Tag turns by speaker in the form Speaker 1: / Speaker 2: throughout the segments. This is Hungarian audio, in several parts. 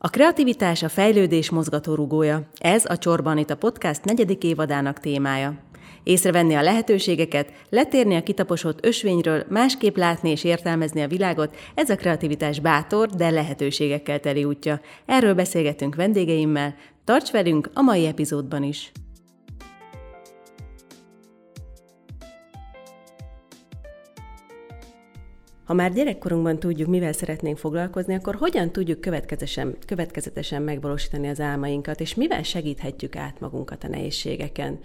Speaker 1: A kreativitás a fejlődés mozgatórugója. Ez a Csorban itt a podcast negyedik évadának témája. Észrevenni a lehetőségeket, letérni a kitaposott ösvényről, másképp látni és értelmezni a világot, ez a kreativitás bátor, de lehetőségekkel teli útja. Erről beszélgetünk vendégeimmel. Tarts velünk a mai epizódban is! Ha már gyerekkorunkban tudjuk, mivel szeretnénk foglalkozni, akkor hogyan tudjuk következetesen, következetesen megvalósítani az álmainkat, és mivel segíthetjük át magunkat a nehézségeken?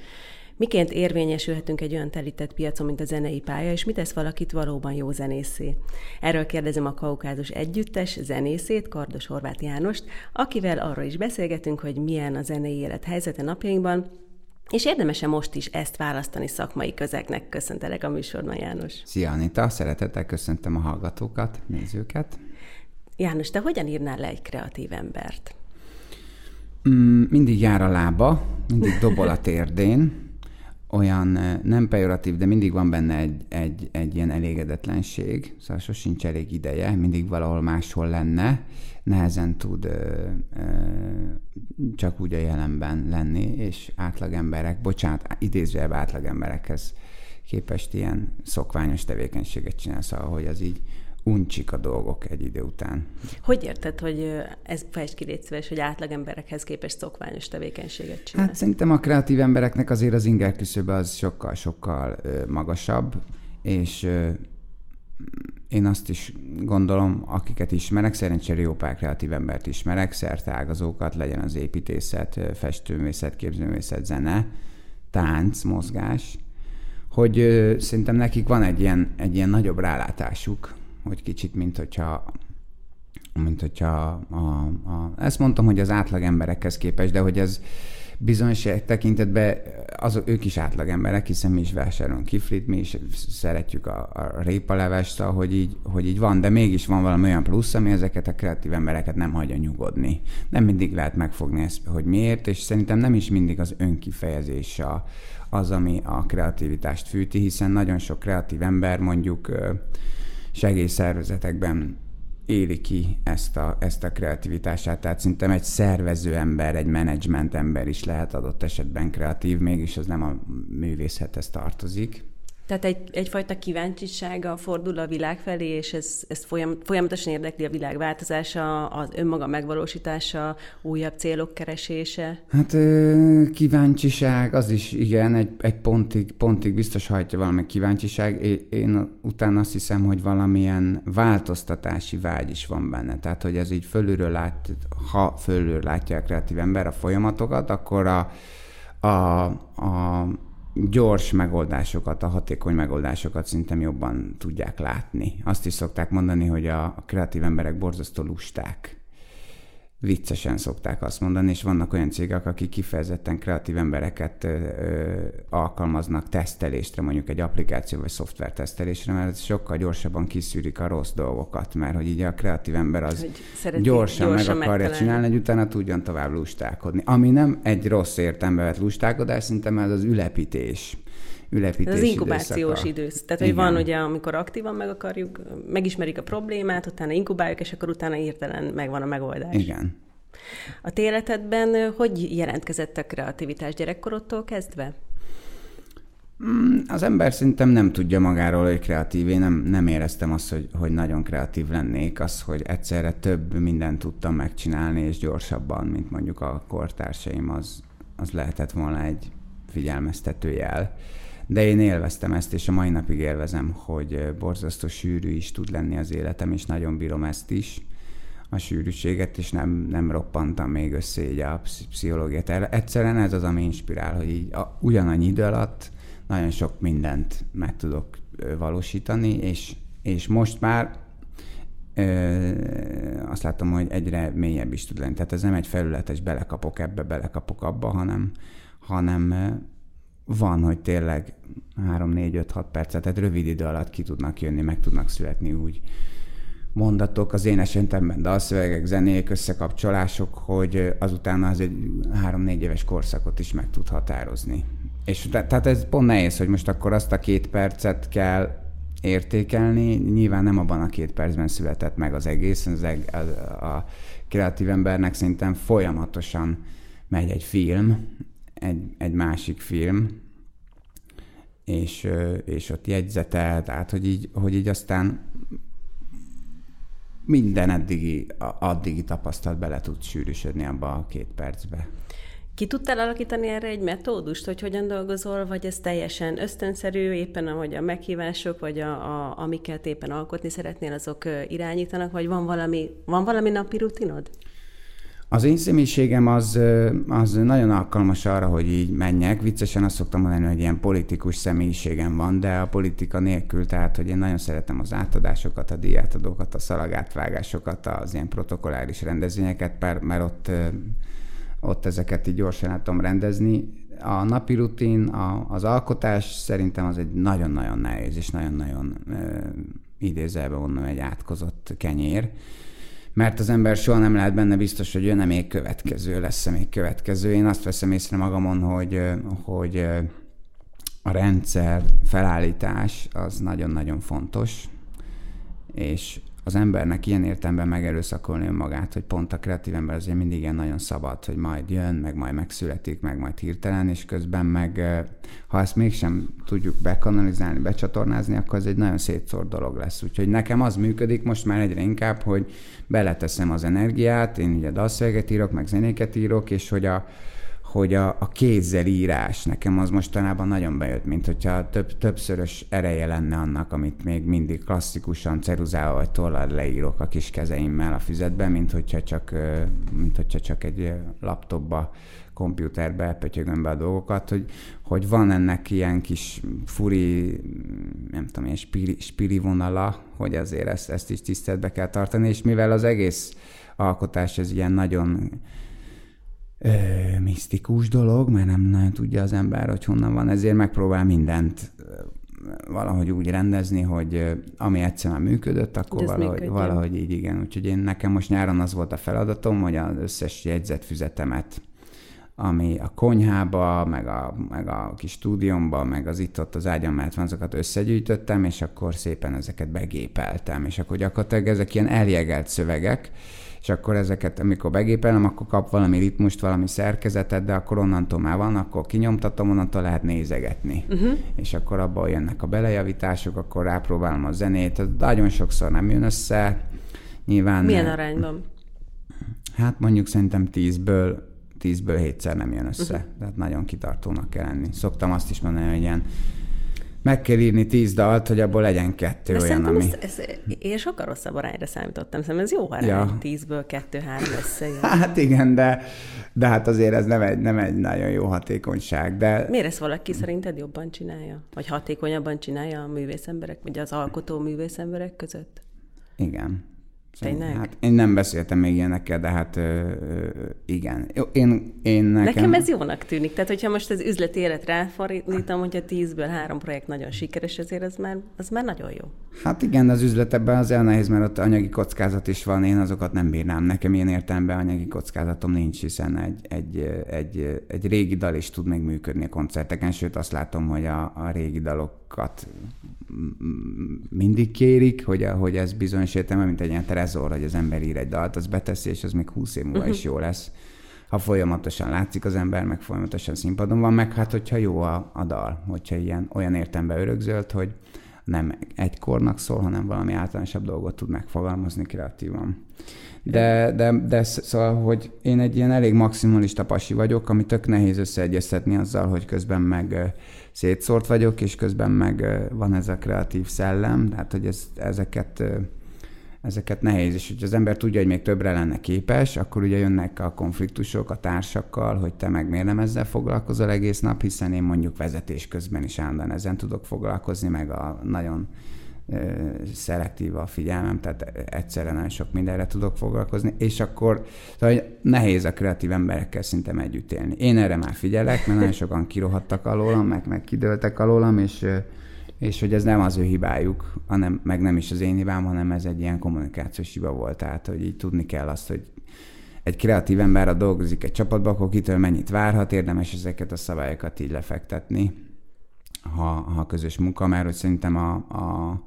Speaker 1: Miként érvényesülhetünk egy olyan telített piacon, mint a zenei pálya, és mit tesz valakit valóban jó zenészé? Erről kérdezem a Kaukázus Együttes zenészét, Kardos Horváth Jánost, akivel arról is beszélgetünk, hogy milyen a zenei élet helyzete napjainkban, és érdemese most is ezt választani szakmai közegnek. Köszöntelek a műsorban, János.
Speaker 2: Szia, Anita! Szeretettel köszöntöm a hallgatókat, nézőket.
Speaker 1: János, te hogyan írnál le egy kreatív embert?
Speaker 2: Mm, mindig jár a lába, mindig dobol a térdén, olyan nem pejoratív, de mindig van benne egy, egy, egy ilyen elégedetlenség, szóval sosincs elég ideje, mindig valahol máshol lenne, nehezen tud ö, ö, csak úgy a jelenben lenni, és átlagemberek, bocsánat, idézőjelben átlagemberekhez képest ilyen szokványos tevékenységet csinál, szóval, hogy az így uncsik a dolgok egy idő után.
Speaker 1: Hogy érted, hogy ez fejtsd ki légy hogy átlagemberekhez képest szokványos tevékenységet csinál?
Speaker 2: Hát szerintem a kreatív embereknek azért az inger küszöbe az sokkal-sokkal magasabb, és én azt is gondolom, akiket ismerek, szerencsére jó pár kreatív embert ismerek, szertágazókat, legyen az építészet, festőművészet, képzőművészet, zene, tánc, mozgás, hogy szerintem nekik van egy ilyen, egy ilyen nagyobb rálátásuk, hogy kicsit, mint hogyha mint hogyha a, a, ezt mondtam, hogy az átlag emberekhez képest, de hogy ez bizonyos tekintetben az, ők is átlag emberek, hiszen mi is vásárolunk kiflit, mi is szeretjük a, a répalevest, hogy így, hogy így van, de mégis van valami olyan plusz, ami ezeket a kreatív embereket nem hagyja nyugodni. Nem mindig lehet megfogni ezt, hogy miért, és szerintem nem is mindig az önkifejezés a, az, ami a kreativitást fűti, hiszen nagyon sok kreatív ember mondjuk segélyszervezetekben éli ki ezt a, ezt a kreativitását. Tehát szerintem egy szervező ember, egy menedzsment ember is lehet adott esetben kreatív, mégis az nem a művészethez tartozik.
Speaker 1: Tehát egy, egyfajta kíváncsisága fordul a világ felé, és ez, ez folyam, folyamatosan érdekli a világ változása, az önmaga megvalósítása, újabb célok keresése?
Speaker 2: Hát kíváncsiság, az is igen, egy, egy pontig, pontig biztos hajtja valami kíváncsiság. Én, én utána azt hiszem, hogy valamilyen változtatási vágy is van benne. Tehát, hogy ez így fölülről lát, ha fölülről látja a kreatív ember a folyamatokat, akkor a, a, a gyors megoldásokat, a hatékony megoldásokat szerintem jobban tudják látni. Azt is szokták mondani, hogy a kreatív emberek borzasztó lusták viccesen szokták azt mondani, és vannak olyan cégek, akik kifejezetten kreatív embereket ö, ö, alkalmaznak tesztelésre, mondjuk egy applikáció vagy szoftver tesztelésre, mert sokkal gyorsabban kiszűrik a rossz dolgokat, mert hogy így a kreatív ember az gyorsan, gyorsan meg akarja megtalálni. csinálni, hogy utána tudjon tovább lustálkodni. Ami nem egy rossz értelme vett lustálkodás, szerintem ez az ülepítés ülepítés
Speaker 1: Ez az inkubációs idősz. Tehát, hogy van ugye, amikor aktívan meg akarjuk, megismerik a problémát, utána inkubáljuk, és akkor utána hirtelen megvan a megoldás.
Speaker 2: Igen.
Speaker 1: A te életedben hogy jelentkezett a kreativitás gyerekkorodtól kezdve?
Speaker 2: Mm, az ember szerintem nem tudja magáról, hogy kreatív. Én nem, nem éreztem azt, hogy, hogy nagyon kreatív lennék. Az, hogy egyszerre több mindent tudtam megcsinálni, és gyorsabban, mint mondjuk a kortársaim, az, az lehetett volna egy figyelmeztető jel de én élveztem ezt, és a mai napig élvezem, hogy borzasztó sűrű is tud lenni az életem, és nagyon bírom ezt is, a sűrűséget, és nem, nem roppantam még össze így a pszichológiát. Egyszerűen ez az, ami inspirál, hogy így a, ugyanannyi idő alatt nagyon sok mindent meg tudok valósítani, és, és most már ö, azt látom, hogy egyre mélyebb is tud lenni. Tehát ez nem egy felületes, belekapok ebbe, belekapok abba, hanem, hanem van, hogy tényleg 3-4-5-6 percet, tehát rövid idő alatt ki tudnak jönni, meg tudnak születni úgy mondatok az én esetemben dalszövegek, zenék, összekapcsolások, hogy azután az egy 3-4 éves korszakot is meg tud határozni. És tehát ez pont nehéz, hogy most akkor azt a két percet kell értékelni. Nyilván nem abban a két percben született meg az egész, az eg, a, a kreatív embernek szerintem folyamatosan megy egy film, egy, egy másik film, és, és ott jegyzetel, tehát hogy így, hogy így aztán minden eddigi, addigi tapasztalat bele tud sűrűsödni abba a két percbe.
Speaker 1: Ki tudtál alakítani erre egy metódust, hogy hogyan dolgozol, vagy ez teljesen ösztönszerű, éppen ahogy a meghívások, vagy a, a, amiket éppen alkotni szeretnél, azok irányítanak, vagy van valami, van valami napi rutinod?
Speaker 2: Az én személyiségem az, az nagyon alkalmas arra, hogy így menjek. Viccesen azt szoktam mondani, hogy ilyen politikus személyiségem van, de a politika nélkül, tehát hogy én nagyon szeretem az átadásokat, a díjátadókat, a szalagátvágásokat, az ilyen protokolláris rendezvényeket, mert ott, ott ezeket így gyorsan át tudom rendezni. A napi rutin, a, az alkotás szerintem az egy nagyon-nagyon nehéz és nagyon-nagyon idézelve mondom egy átkozott kenyér mert az ember soha nem lehet benne biztos, hogy jön-e még következő, lesz-e még következő. Én azt veszem észre magamon, hogy, hogy a rendszer felállítás az nagyon-nagyon fontos, és az embernek ilyen értelemben megerőszakolni önmagát, hogy pont a kreatív ember azért mindig ilyen nagyon szabad, hogy majd jön, meg majd megszületik, meg majd hirtelen, és közben meg, ha ezt mégsem tudjuk bekanalizálni, becsatornázni, akkor ez egy nagyon szétszórt dolog lesz. Úgyhogy nekem az működik most már egyre inkább, hogy beleteszem az energiát, én ugye dalszöveget írok, meg zenéket írok, és hogy a, hogy a, a kézzel írás nekem az mostanában nagyon bejött, mint hogyha több, többszörös ereje lenne annak, amit még mindig klasszikusan ceruzával vagy tollal leírok a kis kezeimmel a füzetben, mint hogyha csak, mint hogyha csak egy laptopba, kompjúterbe pötyögöm be a dolgokat, hogy, hogy van ennek ilyen kis furi, nem tudom, ilyen spiri, spiri vonala, hogy azért ezt, ezt is tiszteletbe kell tartani, és mivel az egész alkotás ez ilyen nagyon ö, misztikus dolog, mert nem nagyon tudja az ember, hogy honnan van, ezért megpróbál mindent valahogy úgy rendezni, hogy ami egyszer már működött, akkor valahogy, valahogy így igen. Úgyhogy én nekem most nyáron az volt a feladatom, hogy az összes jegyzetfüzetemet, ami a konyhába, meg a, meg a kis stúdiumba, meg az itt-ott az ágyam mellett van, azokat összegyűjtöttem, és akkor szépen ezeket begépeltem, és akkor gyakorlatilag ezek ilyen eljegelt szövegek, és akkor ezeket, amikor begépelem, akkor kap valami ritmust, valami szerkezetet, de akkor onnantól már van, akkor kinyomtatom, onnantól lehet nézegetni. Uh-huh. És akkor abból jönnek a belejavítások, akkor rápróbálom a zenét, nagyon sokszor nem jön össze. Nyilván...
Speaker 1: Milyen arányban?
Speaker 2: Hát mondjuk szerintem tízből tízből hétszer nem jön össze. Uh-huh. Tehát nagyon kitartónak kell lenni. Szoktam azt is mondani, hogy ilyen meg kell írni tíz dalt, hogy abból legyen kettő De olyan, ami...
Speaker 1: Ez, ez, én sokkal rosszabb arányra számítottam, szerintem ez jó arány, ja. tízből kettő-három összejön.
Speaker 2: Hát igen, de, de hát azért ez nem egy, nem egy nagyon jó hatékonyság. De...
Speaker 1: Miért ezt valaki szerinted jobban csinálja? Vagy hatékonyabban csinálja a művészemberek, vagy az alkotó művészemberek között?
Speaker 2: Igen.
Speaker 1: Tényleg?
Speaker 2: Hát én nem beszéltem még ilyenekkel, de hát ö, ö, igen. Én, én
Speaker 1: nekem... nekem ez jónak tűnik. Tehát, hogyha most az üzleti élet ráfordítom, hogyha tízből három projekt nagyon sikeres, azért az már, az már nagyon jó.
Speaker 2: Hát igen, az üzlet ebben az nehéz, mert ott anyagi kockázat is van, én azokat nem bírnám. Nekem ilyen értelemben anyagi kockázatom nincs, hiszen egy, egy, egy, egy régi dal is tud még működni a koncerteken, sőt azt látom, hogy a, a régi dalokat mindig kérik, hogy, hogy ez bizonyos értelme, mint egy ilyen trezor, hogy az ember ír egy dalt, az beteszi, és az még húsz év múlva uh-huh. is jó lesz. Ha folyamatosan látszik az ember, meg folyamatosan színpadon van, meg hát hogyha jó a, a dal, hogyha ilyen olyan értembe örökzölt, hogy nem egy kornak szól, hanem valami általánosabb dolgot tud megfogalmazni kreatívan. De, de, de szóval, hogy én egy ilyen elég maximalista pasi vagyok, ami tök nehéz összeegyeztetni azzal, hogy közben meg szétszórt vagyok, és közben meg van ez a kreatív szellem, tehát hogy ez, ezeket ezeket nehéz, és hogy az ember tudja, hogy még többre lenne képes, akkor ugye jönnek a konfliktusok a társakkal, hogy te meg miért nem ezzel foglalkozol egész nap, hiszen én mondjuk vezetés közben is állandóan ezen tudok foglalkozni, meg a nagyon szelektív a figyelmem, tehát egyszerre nagyon sok mindenre tudok foglalkozni, és akkor szóval nehéz a kreatív emberekkel szintem együtt élni. Én erre már figyelek, mert nagyon sokan kirohadtak alólam, meg, meg kidőltek alólam, és, és hogy ez nem az ő hibájuk, hanem, meg nem is az én hibám, hanem ez egy ilyen kommunikációs hiba volt, tehát hogy így tudni kell azt, hogy egy kreatív ember, a dolgozik egy csapatban, akkor kitől mennyit várhat, érdemes ezeket a szabályokat így lefektetni ha, ha közös munka, mert hogy szerintem a, a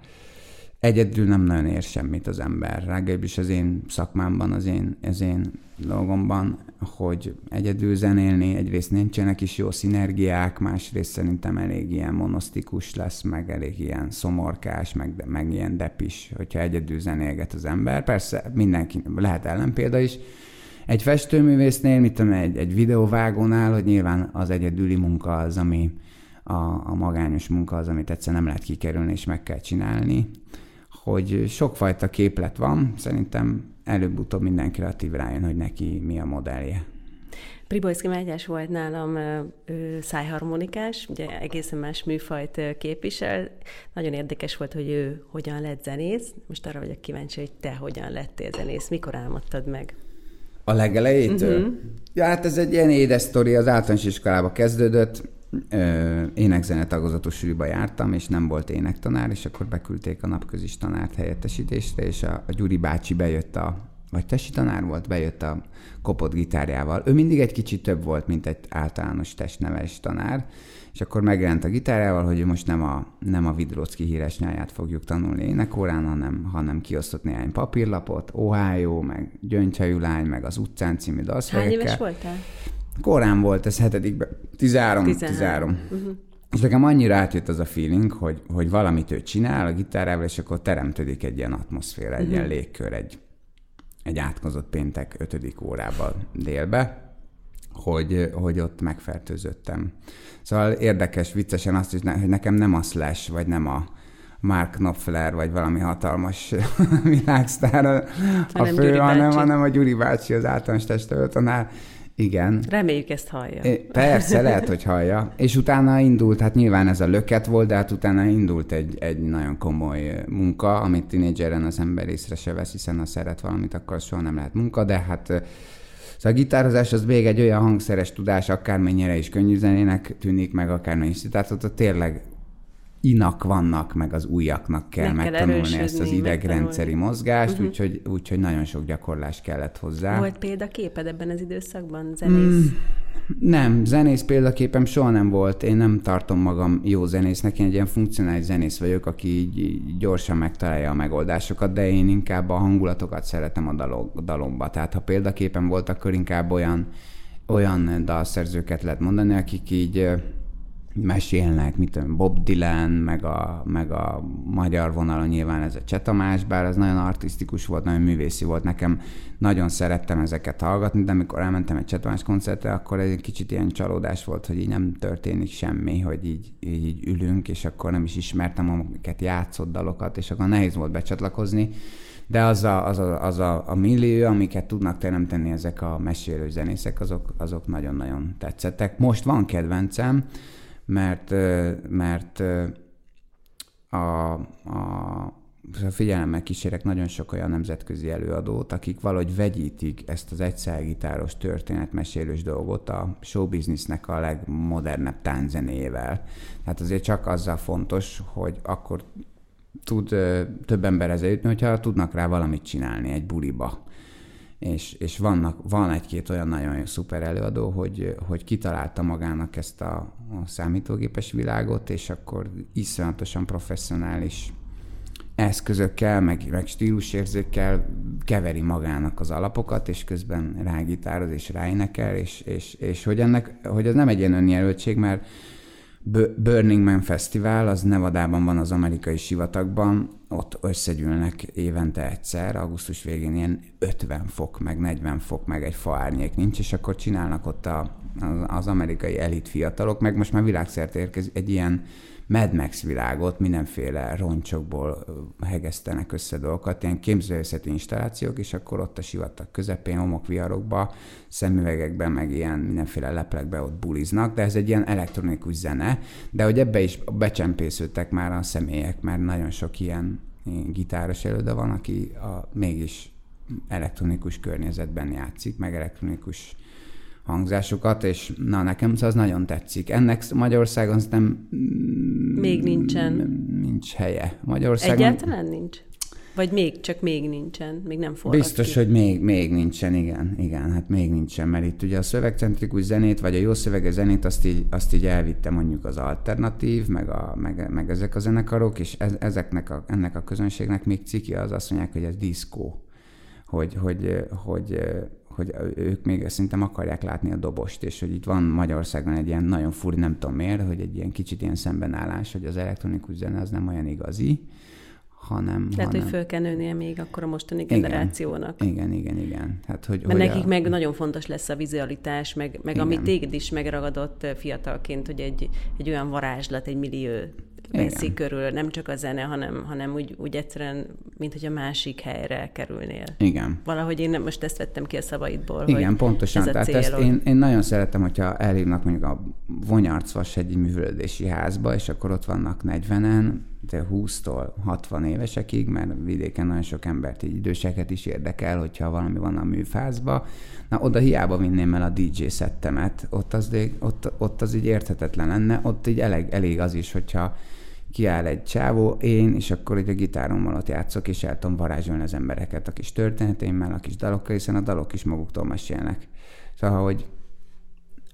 Speaker 2: egyedül nem nagyon ér semmit az ember. Legalábbis az én szakmámban, az én, az én dolgomban, hogy egyedül zenélni, egyrészt nincsenek is jó szinergiák, másrészt szerintem elég ilyen monosztikus lesz, meg elég ilyen szomorkás, meg, meg ilyen depis, hogyha egyedül zenélget az ember. Persze mindenki, lehet ellenpélda is, egy festőművésznél, mit tudom, egy, egy videóvágónál, hogy nyilván az egyedüli munka az, ami a, a magányos munka az, amit egyszer nem lehet kikerülni, és meg kell csinálni hogy sokfajta képlet van, szerintem előbb-utóbb minden kreatív rájön, hogy neki mi a modellje.
Speaker 1: Pribojszki Mátyás volt nálam ő, szájharmonikás, ugye egészen más műfajt képvisel. Nagyon érdekes volt, hogy ő hogyan lett zenész. Most arra vagyok kíváncsi, hogy te hogyan lettél zenész, mikor álmodtad meg?
Speaker 2: A legelejétől? Uh-huh. Ja, hát ez egy ilyen édes sztori, az általános iskolába kezdődött énekzene tagozatos suliba jártam, és nem volt énektanár, és akkor beküldték a napközis tanárt helyettesítésre, és a, a Gyuri bácsi bejött a, vagy tesi tanár volt, bejött a kopott gitárjával. Ő mindig egy kicsit több volt, mint egy általános testneves tanár, és akkor megjelent a gitárjával, hogy most nem a, nem a Vidrocki híres nyáját fogjuk tanulni énekórán, hanem, hanem kiosztott néhány papírlapot, Ohio, meg Gyöngyhajú lány, meg az utcán című dalszövegekkel.
Speaker 1: Hány éves voltál?
Speaker 2: Korán volt ez hetedikben, 13. 13. 13. Uh-huh. És nekem annyira átjött az a feeling, hogy, hogy valamit ő csinál a gitárával, és akkor teremtődik egy ilyen atmoszféra, egy uh-huh. ilyen légkör, egy, egy átkozott péntek ötödik órában délbe, hogy, hogy ott megfertőzöttem. Szóval érdekes, viccesen azt is, hogy nekem nem a Slash, vagy nem a Mark Knopfler, vagy valami hatalmas világsztár a, a fő, hanem, hanem a Gyuri bácsi az általános tanár, igen.
Speaker 1: Reméljük ezt hallja.
Speaker 2: Persze, lehet, hogy hallja. És utána indult, hát nyilván ez a löket volt, de hát utána indult egy, egy nagyon komoly munka, amit tinédzseren az ember észre se vesz, hiszen ha szeret valamit, akkor soha nem lehet munka, de hát Szóval a gitározás az még egy olyan hangszeres tudás, akármennyire is könnyű zenének tűnik, meg. Tehát ott tényleg inak vannak, meg az újaknak kell meg megtanulni kell ezt az idegrendszeri mozgást, uh-huh. úgyhogy, úgyhogy nagyon sok gyakorlás kellett hozzá.
Speaker 1: Volt példaképed ebben az időszakban, zenész? Mm,
Speaker 2: nem, zenész példaképem soha nem volt. Én nem tartom magam jó zenésznek, én egy ilyen funkcionális zenész vagyok, aki így gyorsan megtalálja a megoldásokat, de én inkább a hangulatokat szeretem a dalok, dalomba. Tehát ha példaképem volt, akkor inkább olyan, olyan dalszerzőket lehet mondani, akik így mesélnek, mit tudom, Bob Dylan, meg a, meg a magyar vonalon nyilván ez a Csetamás, bár az nagyon artistikus volt, nagyon művészi volt. Nekem nagyon szerettem ezeket hallgatni, de amikor elmentem egy Csetamás koncertre, akkor egy kicsit ilyen csalódás volt, hogy így nem történik semmi, hogy így, így ülünk, és akkor nem is ismertem, amiket játszott dalokat, és akkor nehéz volt becsatlakozni de az a, az a, az a, a millió, amiket tudnak teremteni ezek a mesélő zenészek, azok, azok nagyon-nagyon tetszettek. Most van kedvencem, mert, mert a, a figyelemmel kísérek nagyon sok olyan nemzetközi előadót, akik valahogy vegyítik ezt az egyszergitáros történetmesélős dolgot a showbiznisznek a legmodernebb tánzenével. Tehát azért csak azzal fontos, hogy akkor tud több ember ezzel jutni, hogyha tudnak rá valamit csinálni egy buliba és, és vannak, van egy-két olyan nagyon szuper előadó, hogy, hogy kitalálta magának ezt a, a számítógépes világot, és akkor iszonyatosan professzionális eszközökkel, meg, meg stílusérzékkel keveri magának az alapokat, és közben rágitároz és ráénekel, és, és, és hogy, ennek, hogy ez nem egy ilyen önjelöltség, mert Burning Man Festival, az Nevadában van az amerikai sivatagban, ott összegyűlnek évente egyszer, augusztus végén ilyen 50 fok, meg 40 fok, meg egy faárnyék nincs, és akkor csinálnak ott a, az, az amerikai elit fiatalok, meg most már világszerte érkezik egy ilyen Mad Max világot, mindenféle roncsokból hegesztenek össze dolgokat, ilyen képzőszeti installációk, és akkor ott a sivatag közepén, homokviharokba, szemüvegekben, meg ilyen mindenféle leplekbe ott buliznak, de ez egy ilyen elektronikus zene, de hogy ebbe is becsempésződtek már a személyek, mert nagyon sok ilyen gitáros előde van, aki a, mégis elektronikus környezetben játszik, meg elektronikus hangzásokat, és na, nekem az nagyon tetszik. Ennek Magyarországon nem...
Speaker 1: Még nincsen.
Speaker 2: Nincs helye. Magyarországon...
Speaker 1: Egyáltalán nincs? Vagy még, csak még nincsen, még nem forrad
Speaker 2: Biztos,
Speaker 1: ki.
Speaker 2: hogy még, még nincsen, igen, igen, hát még nincsen, mert itt ugye a szövegcentrikus zenét, vagy a jó szövege zenét, azt így, azt így elvitte mondjuk az alternatív, meg, a, meg, meg ezek a zenekarok, és ez, ezeknek a, ennek a közönségnek még ciki az azt mondják, hogy ez diszkó, hogy, hogy, hogy, hogy ők még szerintem akarják látni a dobost, és hogy itt van Magyarországon egy ilyen nagyon furi, nem tudom miért, hogy egy ilyen kicsit ilyen szembenállás, hogy az elektronikus zene az nem olyan igazi, hanem...
Speaker 1: Lehet,
Speaker 2: hanem...
Speaker 1: hogy föl kell nőnie még akkor a mostani generációnak.
Speaker 2: Igen, igen, igen. Hát, hogy,
Speaker 1: Mert
Speaker 2: hogy
Speaker 1: nekik
Speaker 2: a...
Speaker 1: meg nagyon fontos lesz a vizualitás, meg, meg ami téged is megragadott fiatalként, hogy egy, egy olyan varázslat, egy millió veszi körül, nem csak a zene, hanem, hanem úgy, úgy egyszerűen, mint hogy a másik helyre kerülnél.
Speaker 2: Igen.
Speaker 1: Valahogy én most ezt vettem ki a szavaidból,
Speaker 2: Igen,
Speaker 1: hogy
Speaker 2: pontosan.
Speaker 1: ez a
Speaker 2: Tehát
Speaker 1: célod.
Speaker 2: ezt én, én nagyon szeretem, hogyha elhívnak mondjuk a Vonyarcvashegyi művölődési házba, és akkor ott vannak 40-en, de 20-tól 60 évesekig, mert vidéken nagyon sok embert, így időseket is érdekel, hogyha valami van a műfázba. Na, oda hiába vinném el a DJ szettemet, ott az, ott, ott az így érthetetlen lenne, ott így elég, elég az is, hogyha kiáll egy csávó, én, és akkor egy a gitárommal ott játszok, és el tudom varázsolni az embereket a kis történeteimmel, a kis dalokkal, hiszen a dalok is maguktól mesélnek. Szóval, hogy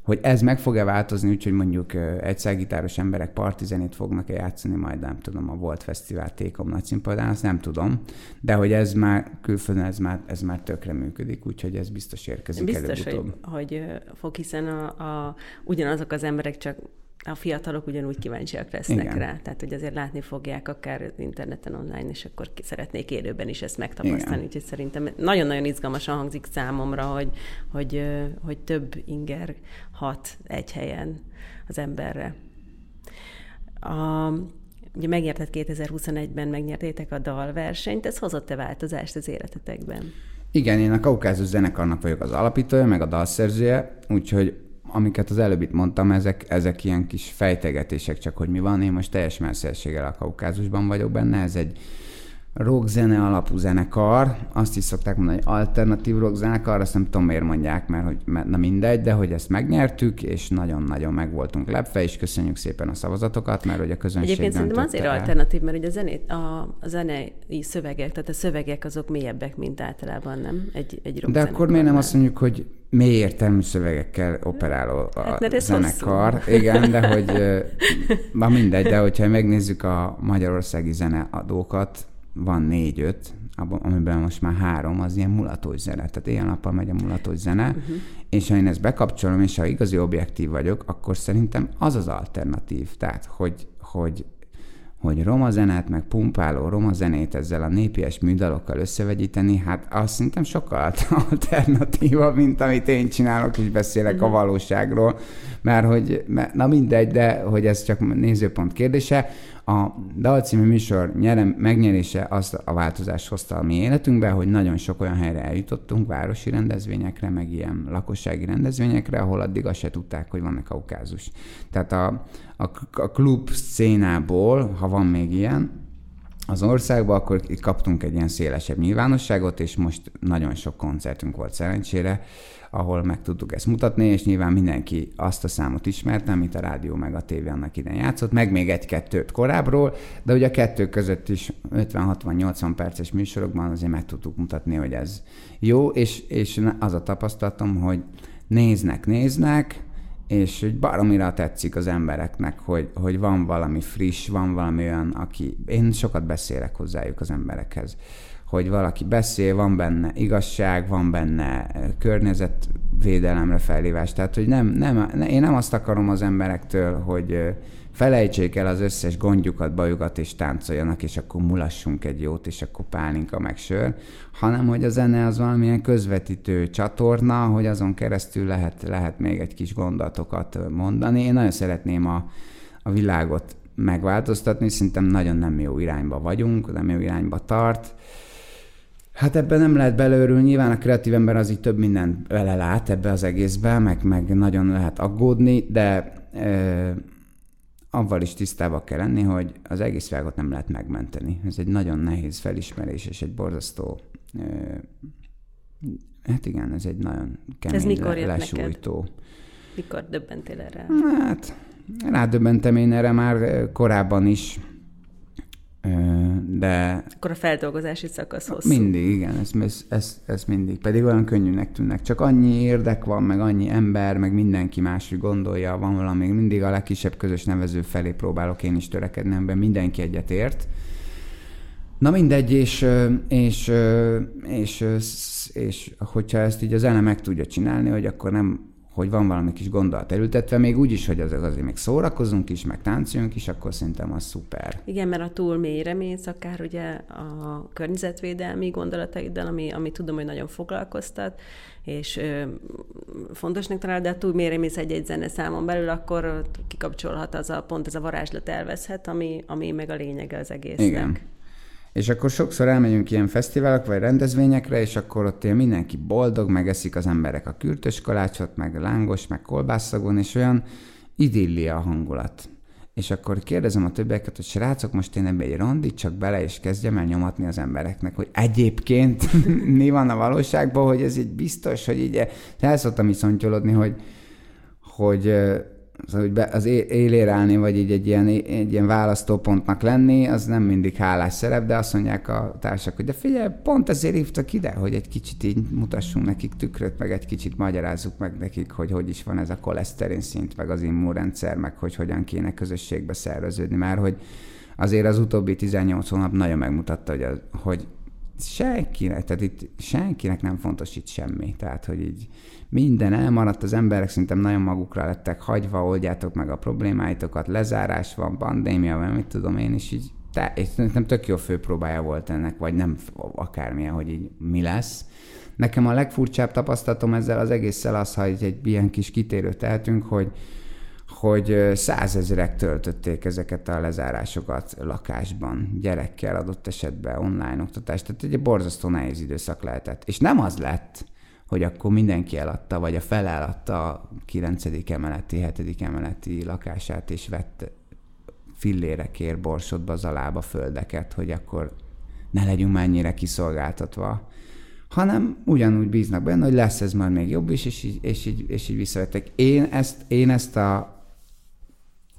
Speaker 2: hogy ez meg fog-e változni, úgyhogy mondjuk egyszergitáros emberek partizenét fognak-e játszani, majd nem tudom, a Volt Fesztivál Tékom nagy színpadán, azt nem tudom, de hogy ez már külföldön, ez már, ez már tökre működik, úgyhogy ez biztos érkezik
Speaker 1: Biztos,
Speaker 2: előbb-utóbb.
Speaker 1: hogy, hogy fog, hiszen a, a, ugyanazok az emberek csak a fiatalok ugyanúgy kíváncsiak lesznek Igen. rá, tehát hogy azért látni fogják akár interneten, online, és akkor szeretnék élőben is ezt megtapasztalni, Igen. úgyhogy szerintem nagyon-nagyon izgalmasan hangzik számomra, hogy, hogy, hogy több inger hat egy helyen az emberre. A, ugye megnyerted 2021-ben, megnyertétek a dalversenyt, ez hozott-e változást az életetekben?
Speaker 2: Igen, én a Kaukázus zenekarnak vagyok az alapítója, meg a dalszerzője, úgyhogy amiket az előbb itt mondtam, ezek, ezek ilyen kis fejtegetések, csak hogy mi van. Én most teljes messzességgel a Kaukázusban vagyok benne, ez egy rockzene alapú zenekar, azt is szokták mondani, hogy alternatív rockzenekar, azt nem tudom miért mondják, mert hogy, mert, na mindegy, de hogy ezt megnyertük, és nagyon-nagyon meg voltunk lepve, és köszönjük szépen a szavazatokat, mert hogy a közönség
Speaker 1: Egyébként szerintem azért el. alternatív, mert ugye a, zenét, a, a zenei szövegek, tehát a szövegek azok mélyebbek, mint általában, nem? Egy, egy
Speaker 2: De akkor miért nem azt mondjuk, hogy mély értelmű szövegekkel operáló a hát, zenekar. Hosszú. Igen, de hogy ma mindegy, de hogyha megnézzük a magyarországi zeneadókat, van négy-öt, amiben most már három, az ilyen mulatós zene. Tehát éjjel-nappal megy a mulatós zene, uh-huh. és ha én ezt bekapcsolom, és ha igazi objektív vagyok, akkor szerintem az az alternatív. Tehát, hogy, hogy hogy roma zenét, meg pumpáló roma zenét ezzel a népies műdalokkal összevegyíteni, hát azt szerintem sokkal alternatíva, mint amit én csinálok, és beszélek uh-huh. a valóságról, mert hogy, mert, na mindegy, de hogy ez csak nézőpont kérdése. A dalcímű műsor nyerem, megnyerése azt a változást hozta a mi életünkbe, hogy nagyon sok olyan helyre eljutottunk, városi rendezvényekre, meg ilyen lakossági rendezvényekre, ahol addig azt se tudták, hogy vannak kaukázus. Tehát a, a, a klub szénából, ha van még ilyen, az országban, akkor kaptunk egy ilyen szélesebb nyilvánosságot, és most nagyon sok koncertünk volt szerencsére, ahol meg tudtuk ezt mutatni, és nyilván mindenki azt a számot ismerte, amit a rádió meg a tévé annak idején játszott, meg még egy-kettőt korábbról, de ugye a kettő között is 50-60-80 perces műsorokban azért meg tudtuk mutatni, hogy ez jó, és, és az a tapasztalatom, hogy néznek, néznek, és hogy baromira tetszik az embereknek, hogy, hogy van valami friss, van valami olyan, aki... Én sokat beszélek hozzájuk az emberekhez hogy valaki beszél, van benne igazság, van benne eh, környezetvédelemre felhívás. Tehát, hogy nem, nem, én nem azt akarom az emberektől, hogy eh, felejtsék el az összes gondjukat, bajukat, és táncoljanak, és akkor mulassunk egy jót, és akkor pálinka meg sör, hanem hogy a zene az valamilyen közvetítő csatorna, hogy azon keresztül lehet, lehet még egy kis gondatokat mondani. Én nagyon szeretném a, a világot megváltoztatni, szerintem nagyon nem jó irányba vagyunk, nem jó irányba tart, Hát ebben nem lehet beleörülni, nyilván a kreatív ember az így több mindent vele lát ebbe az egészbe, meg, meg nagyon lehet aggódni, de avval is tisztába kell lenni, hogy az egész világot nem lehet megmenteni. Ez egy nagyon nehéz felismerés, és egy borzasztó e, hát igen, ez egy nagyon kemény ez mikor le, lesújtó. Neked?
Speaker 1: Mikor döbbentél erre?
Speaker 2: Hát, rádöbbentem én erre már korábban is, de...
Speaker 1: Akkor a feldolgozási szakasz hosszú.
Speaker 2: Mindig, igen, ez, ez, ez, ez mindig. Pedig olyan könnyűnek tűnnek. Csak annyi érdek van, meg annyi ember, meg mindenki máshogy gondolja, van valami, mindig a legkisebb közös nevező felé próbálok én is törekedni, amiben mindenki egyet ért. Na mindegy, és, és, és, és, és hogyha ezt így az elem meg tudja csinálni, hogy akkor nem hogy van valami kis gondolat elültetve, még úgy is, hogy az, azért még szórakozunk is, meg táncoljunk is, akkor szerintem az szuper.
Speaker 1: Igen, mert a túl mélyre mész, akár ugye a környezetvédelmi gondolataiddal, ami, ami tudom, hogy nagyon foglalkoztat, és ö, fontosnak talál, de a túl mélyre mész egy-egy zene számon belül, akkor kikapcsolhat az a pont, ez a varázslat elveszhet, ami, ami meg a lényege az egésznek.
Speaker 2: Igen. És akkor sokszor elmegyünk ilyen fesztiválok vagy rendezvényekre, és akkor ott él mindenki boldog, megeszik az emberek a kürtös kalácsot, meg lángos, meg kolbászagon, és olyan idillia a hangulat. És akkor kérdezem a többieket, hogy srácok, most én ebbe egy randit csak bele, és kezdjem el nyomatni az embereknek, hogy egyébként mi van a valóságban, hogy ez így biztos, hogy így el szoktam is szontyolodni, hogy, hogy Szóval, hogy az élére állni, vagy így egy ilyen, egy ilyen választópontnak lenni, az nem mindig hálás szerep, de azt mondják a társak, hogy de figyelj, pont ezért hívtak ide, hogy egy kicsit így mutassunk nekik tükröt, meg egy kicsit magyarázzuk meg nekik, hogy hogy is van ez a koleszterin szint, meg az immunrendszer, meg hogy hogyan kéne közösségbe szerveződni. Már hogy azért az utóbbi 18 hónap nagyon megmutatta, hogy, az, hogy senkinek, tehát itt senkinek nem fontos itt semmi. Tehát, hogy így minden elmaradt, az emberek szerintem nagyon magukra lettek hagyva, oldjátok meg a problémáitokat, lezárás van, pandémia van, mit tudom én is így, te, és szerintem tök jó főpróbája volt ennek, vagy nem akármilyen, hogy így mi lesz. Nekem a legfurcsább tapasztalatom ezzel az egésszel az, ha egy, egy ilyen kis kitérőt tehetünk, hogy, hogy százezerek töltötték ezeket a lezárásokat lakásban, gyerekkel adott esetben, online oktatást, tehát egy borzasztó nehéz időszak lehetett. És nem az lett, hogy akkor mindenki eladta, vagy a fele eladta a 9. emeleti, 7. emeleti lakását, és vett fillérekért borsodba, zalába földeket, hogy akkor ne legyünk mennyire kiszolgáltatva, hanem ugyanúgy bíznak benne, hogy lesz ez majd még jobb is, és így, és így, és így visszavettek. Én ezt, én ezt a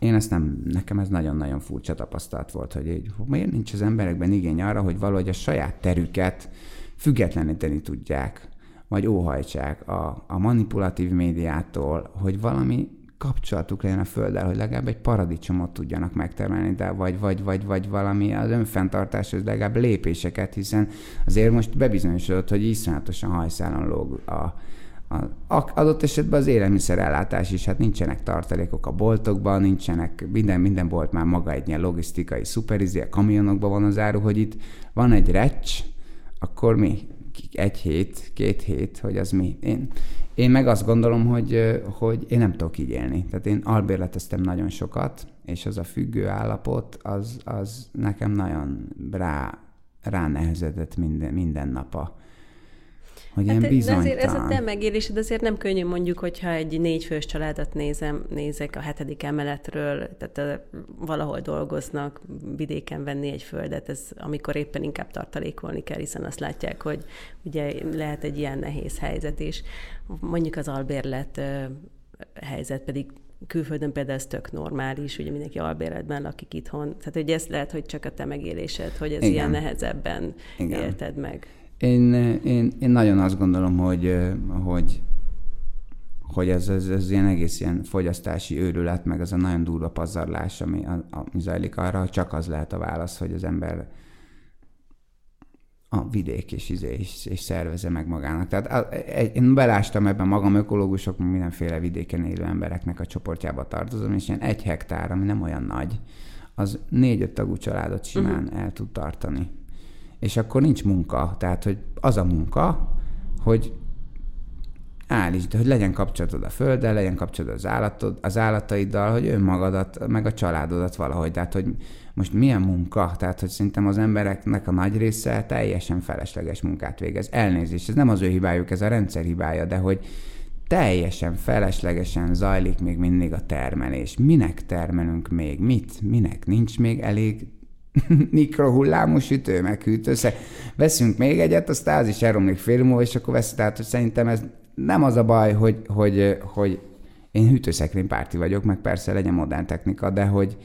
Speaker 2: én ezt nem, nekem ez nagyon-nagyon furcsa tapasztalat volt, hogy így, miért nincs az emberekben igény arra, hogy valahogy a saját terüket függetleníteni tudják vagy óhajtsák a, a manipulatív médiától, hogy valami kapcsolatuk legyen a Földdel, hogy legalább egy paradicsomot tudjanak megtermelni, de vagy, vagy, vagy, vagy valami az önfenntartáshoz legalább lépéseket, hiszen azért most bebizonyosodott, hogy iszonyatosan hajszálon lóg a, adott esetben az élelmiszerellátás is, hát nincsenek tartalékok a boltokban, nincsenek, minden, minden bolt már maga egy ilyen logisztikai szuperizé, a kamionokban van az áru, hogy itt van egy recs, akkor mi? egy hét, két hét, hogy az mi. Én, én meg azt gondolom, hogy, hogy én nem tudok így élni. Tehát én albérleteztem nagyon sokat, és az a függő állapot, az, az nekem nagyon rá, rá nehezedett minden, minden nap a, hogy hát ilyen.
Speaker 1: De azért ez a te megélésed azért nem könnyű mondjuk, hogyha egy négyfős családot nézem, nézek a hetedik emeletről, tehát valahol dolgoznak, vidéken venni egy földet, ez amikor éppen inkább tartalékolni kell, hiszen azt látják, hogy ugye lehet egy ilyen nehéz helyzet is. Mondjuk az albérlet helyzet pedig külföldön például ez tök normális, ugye mindenki albérletben lakik itthon. Tehát, hogy ez lehet, hogy csak a te megélésed, hogy ez Igen. ilyen nehezebben Igen. élted meg.
Speaker 2: Én, én, én nagyon azt gondolom, hogy, hogy, hogy ez, ez, ez ilyen egész ilyen fogyasztási őrület, meg az a nagyon durva pazarlás, ami, ami zajlik arra, csak az lehet a válasz, hogy az ember a vidék és, izé, és, és szerveze meg magának. Tehát én belástam ebben magam, ökológusok, mindenféle vidéken élő embereknek a csoportjába tartozom, és ilyen egy hektár, ami nem olyan nagy, az négy-öt tagú családot simán uh-huh. el tud tartani és akkor nincs munka. Tehát, hogy az a munka, hogy állítsd, hogy legyen kapcsolatod a földdel, legyen kapcsolatod az, állatod, az állataiddal, hogy önmagadat, meg a családodat valahogy. Tehát, hogy most milyen munka? Tehát, hogy szerintem az embereknek a nagy része teljesen felesleges munkát végez. Elnézést, ez nem az ő hibájuk, ez a rendszer hibája, de hogy teljesen feleslegesen zajlik még mindig a termelés. Minek termelünk még? Mit? Minek? Nincs még elég mikrohullámos sütő, meg hűtőszer. Veszünk még egyet, aztán az is elromlik fél múlva, és akkor vesz, tehát hogy szerintem ez nem az a baj, hogy, hogy, hogy én hűtőszekrény párti vagyok, meg persze legyen modern technika, de hogy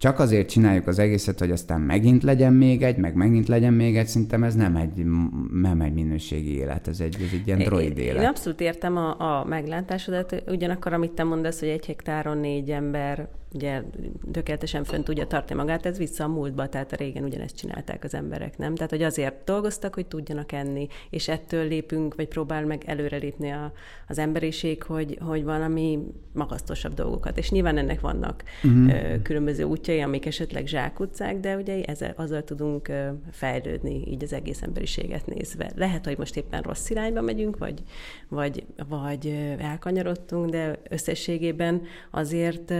Speaker 2: csak azért csináljuk az egészet, hogy aztán megint legyen még egy, meg megint legyen még egy, szerintem ez nem egy, nem egy minőségi élet, ez egy, ez egy ilyen droid élet.
Speaker 1: Én abszolút értem a, a meglátásodat, ugyanakkor, amit te mondasz, hogy egy hektáron négy ember ugye tökéletesen fönn tudja tartani magát, ez vissza a múltba, tehát a régen ugyanezt csinálták az emberek, nem? Tehát, hogy azért dolgoztak, hogy tudjanak enni, és ettől lépünk, vagy próbál meg előrelépni a, az emberiség, hogy, hogy valami magasztosabb dolgokat. És nyilván ennek vannak uh-huh. ö, különböző útjai, amik esetleg zsákutcák, de ugye ezzel, azzal tudunk fejlődni így az egész emberiséget nézve. Lehet, hogy most éppen rossz irányba megyünk, vagy, vagy, vagy elkanyarodtunk, de összességében azért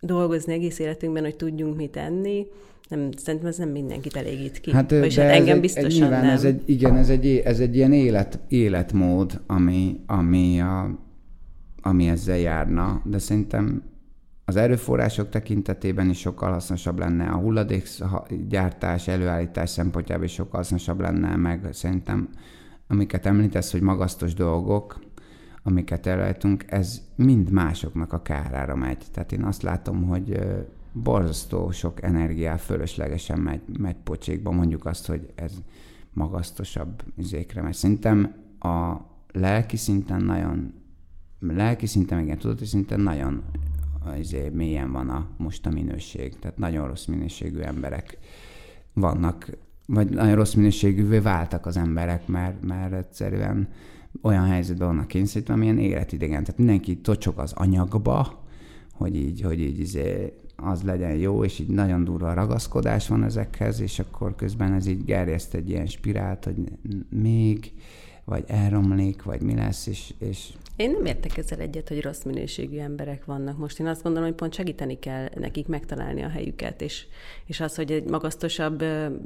Speaker 1: dolgozni egész életünkben, hogy tudjunk mit enni, nem, szerintem ez nem mindenkit elégít ki. Hát, Vagyis hát engem egy, biztosan egy, nyilván nem.
Speaker 2: Ez egy, igen, ez egy, ez egy ilyen élet, életmód, ami, ami, a, ami ezzel járna, de szerintem az erőforrások tekintetében is sokkal hasznosabb lenne, a hulladékgyártás, előállítás szempontjából is sokkal hasznosabb lenne, meg szerintem amiket említesz, hogy magasztos dolgok, amiket előállítunk, ez mind másoknak a kárára megy. Tehát én azt látom, hogy borzasztó sok energiá fölöslegesen megy, megy pocsékba, mondjuk azt, hogy ez magasztosabb izékre megy. Szerintem a lelki szinten nagyon, lelki szinten, igen, tudati szinten nagyon izé, mélyen van a most a minőség. Tehát nagyon rossz minőségű emberek vannak, vagy nagyon rossz minőségűvé váltak az emberek, mert, mert egyszerűen olyan helyzetben vannak kényszerítve, amilyen életidegen. Tehát mindenki tocsog az anyagba, hogy így, hogy így izé, az legyen jó, és így nagyon durva ragaszkodás van ezekhez, és akkor közben ez így gerjeszt egy ilyen spirált, hogy még, vagy elromlik, vagy mi lesz, és, és
Speaker 1: én nem értek ezzel egyet, hogy rossz minőségű emberek vannak most. Én azt gondolom, hogy pont segíteni kell nekik megtalálni a helyüket, és, és az, hogy egy magasztosabb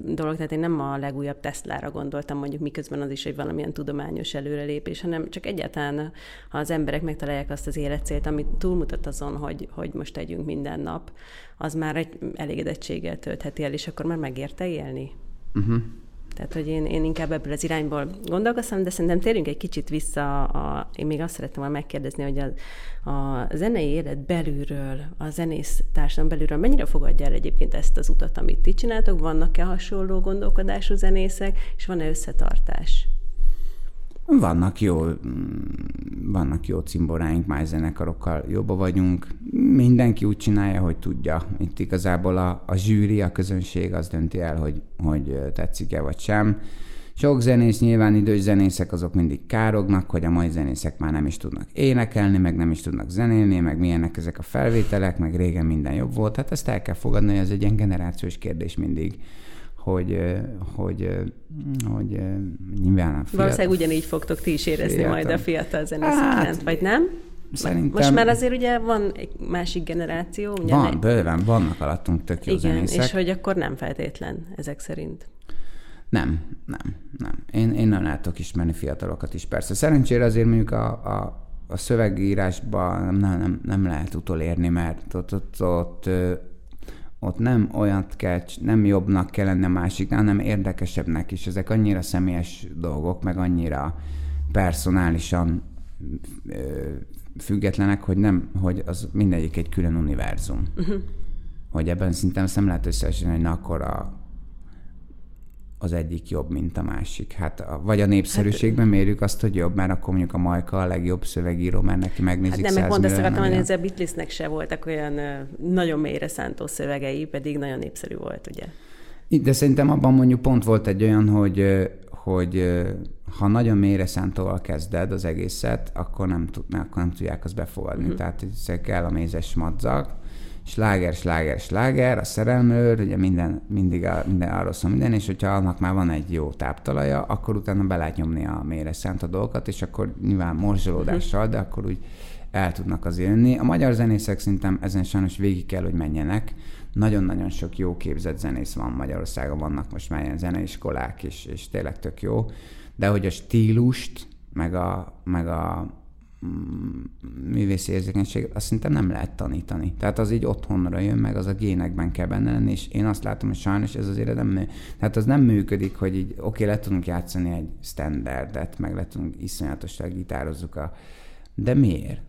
Speaker 1: dolog, tehát én nem a legújabb Teslára gondoltam, mondjuk miközben az is egy valamilyen tudományos előrelépés, hanem csak egyáltalán, ha az emberek megtalálják azt az életcélt, amit túlmutat azon, hogy, hogy most tegyünk minden nap, az már egy elégedettséggel töltheti el, és akkor már megérte élni. Uh-huh. Tehát, hogy én, én inkább ebből az irányból gondolkoztam, de szerintem térjünk egy kicsit vissza. A, én még azt szerettem volna megkérdezni, hogy a, a zenei élet belülről, a zenész társadalom belülről mennyire fogadja el egyébként ezt az utat, amit ti csináltok? Vannak-e hasonló gondolkodású zenészek, és van-e összetartás?
Speaker 2: Vannak jó, vannak jó cimboráink, más zenekarokkal jobban vagyunk. Mindenki úgy csinálja, hogy tudja. Itt igazából a, a zsűri, a közönség az dönti el, hogy, hogy tetszik-e vagy sem. Sok zenész, nyilván idős zenészek, azok mindig kárognak, hogy a mai zenészek már nem is tudnak énekelni, meg nem is tudnak zenélni, meg milyenek ezek a felvételek, meg régen minden jobb volt. Hát ezt el kell fogadni, hogy ez egy ilyen generációs kérdés mindig hogy, hogy, hogy nyilván a
Speaker 1: fiatal... Valószínűleg ugyanígy fogtok ti is érezni fiatal. majd a fiatal zenészek hát, vagy nem? Szerintem... Most már azért ugye van egy másik generáció.
Speaker 2: Ugye van, ne... bőven, vannak alattunk tök jó Igen, zenészek.
Speaker 1: és hogy akkor nem feltétlen ezek szerint.
Speaker 2: Nem, nem, nem. Én, én nem látok ismerni fiatalokat is, persze. Szerencsére azért mondjuk a, a, a szövegírásban nem, nem, nem lehet utolérni, mert ott, ott, ott ott nem olyat kell, nem jobbnak kell lenni a másiknál, hanem érdekesebbnek is. Ezek annyira személyes dolgok, meg annyira personálisan ö, függetlenek, hogy nem, hogy az mindegyik egy külön univerzum. Uh-huh. Hogy ebben szinten nem lehet összehasonlítani, hogy na akkor a, az egyik jobb, mint a másik. Hát a, vagy a népszerűségben hát, mérjük azt, hogy jobb, mert akkor mondjuk a Majka a legjobb szövegíró, mert neki megnézik
Speaker 1: Hát nem, meg pont ezt akartam mondani, hogy a Beatlesnek se voltak olyan nagyon mélyre szántó szövegei, pedig nagyon népszerű volt, ugye?
Speaker 2: De szerintem abban mondjuk pont volt egy olyan, hogy, hogy ha nagyon mélyre szántóval kezded az egészet, akkor nem, tud, akkor nem tudják azt befogadni. Uh-huh. Tehát kell a mézes madzag, sláger, sláger, sláger, a szerelmőr, ugye minden, mindig a, minden arról szól minden, és hogyha annak már van egy jó táptalaja, akkor utána be lehet nyomni a mélyre szánt a dolgokat, és akkor nyilván morzsolódással, de akkor úgy el tudnak az jönni. A magyar zenészek szerintem ezen sajnos végig kell, hogy menjenek. Nagyon-nagyon sok jó képzett zenész van Magyarországon, vannak most már ilyen zeneiskolák is, és tényleg tök jó. De hogy a stílust, meg a, meg a, művészi érzékenységet, azt szerintem nem lehet tanítani. Tehát az így otthonra jön, meg az a génekben kell benne lenni, és én azt látom, hogy sajnos ez azért nem. Tehát az nem működik, hogy így oké, okay, le tudunk játszani egy standardet, meg le tudunk iszonyatosan gitározzuk a... De miért?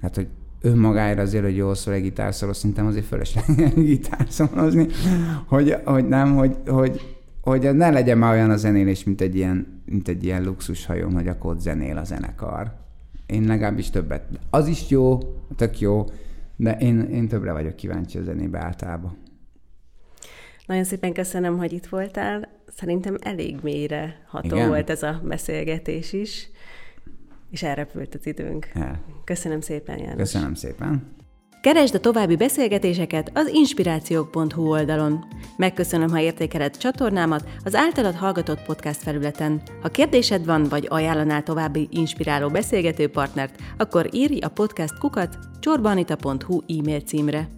Speaker 2: Hát, hogy önmagára azért, hogy jól szól egy gitárszóló, szerintem azért fölösleges gitárszólozni, hogy, hogy nem, hogy, hogy, hogy ne legyen már olyan a zenélés, mint egy ilyen, mint egy ilyen luxushajón, hogy akkor ott zenél a zenekar. Én legalábbis többet. Az is jó, tök jó, de én, én többre vagyok kíváncsi a zenébe általában.
Speaker 1: Nagyon szépen köszönöm, hogy itt voltál. Szerintem elég mélyre ható Igen? volt ez a beszélgetés is, és elrepült az időnk. El. Köszönöm szépen, János.
Speaker 2: Köszönöm szépen.
Speaker 1: Keresd a további beszélgetéseket az inspirációk.hu oldalon. Megköszönöm, ha értékeled csatornámat az általad hallgatott podcast felületen. Ha kérdésed van, vagy ajánlanál további inspiráló beszélgető partnert, akkor írj a podcast kukat csorbanita.hu e-mail címre.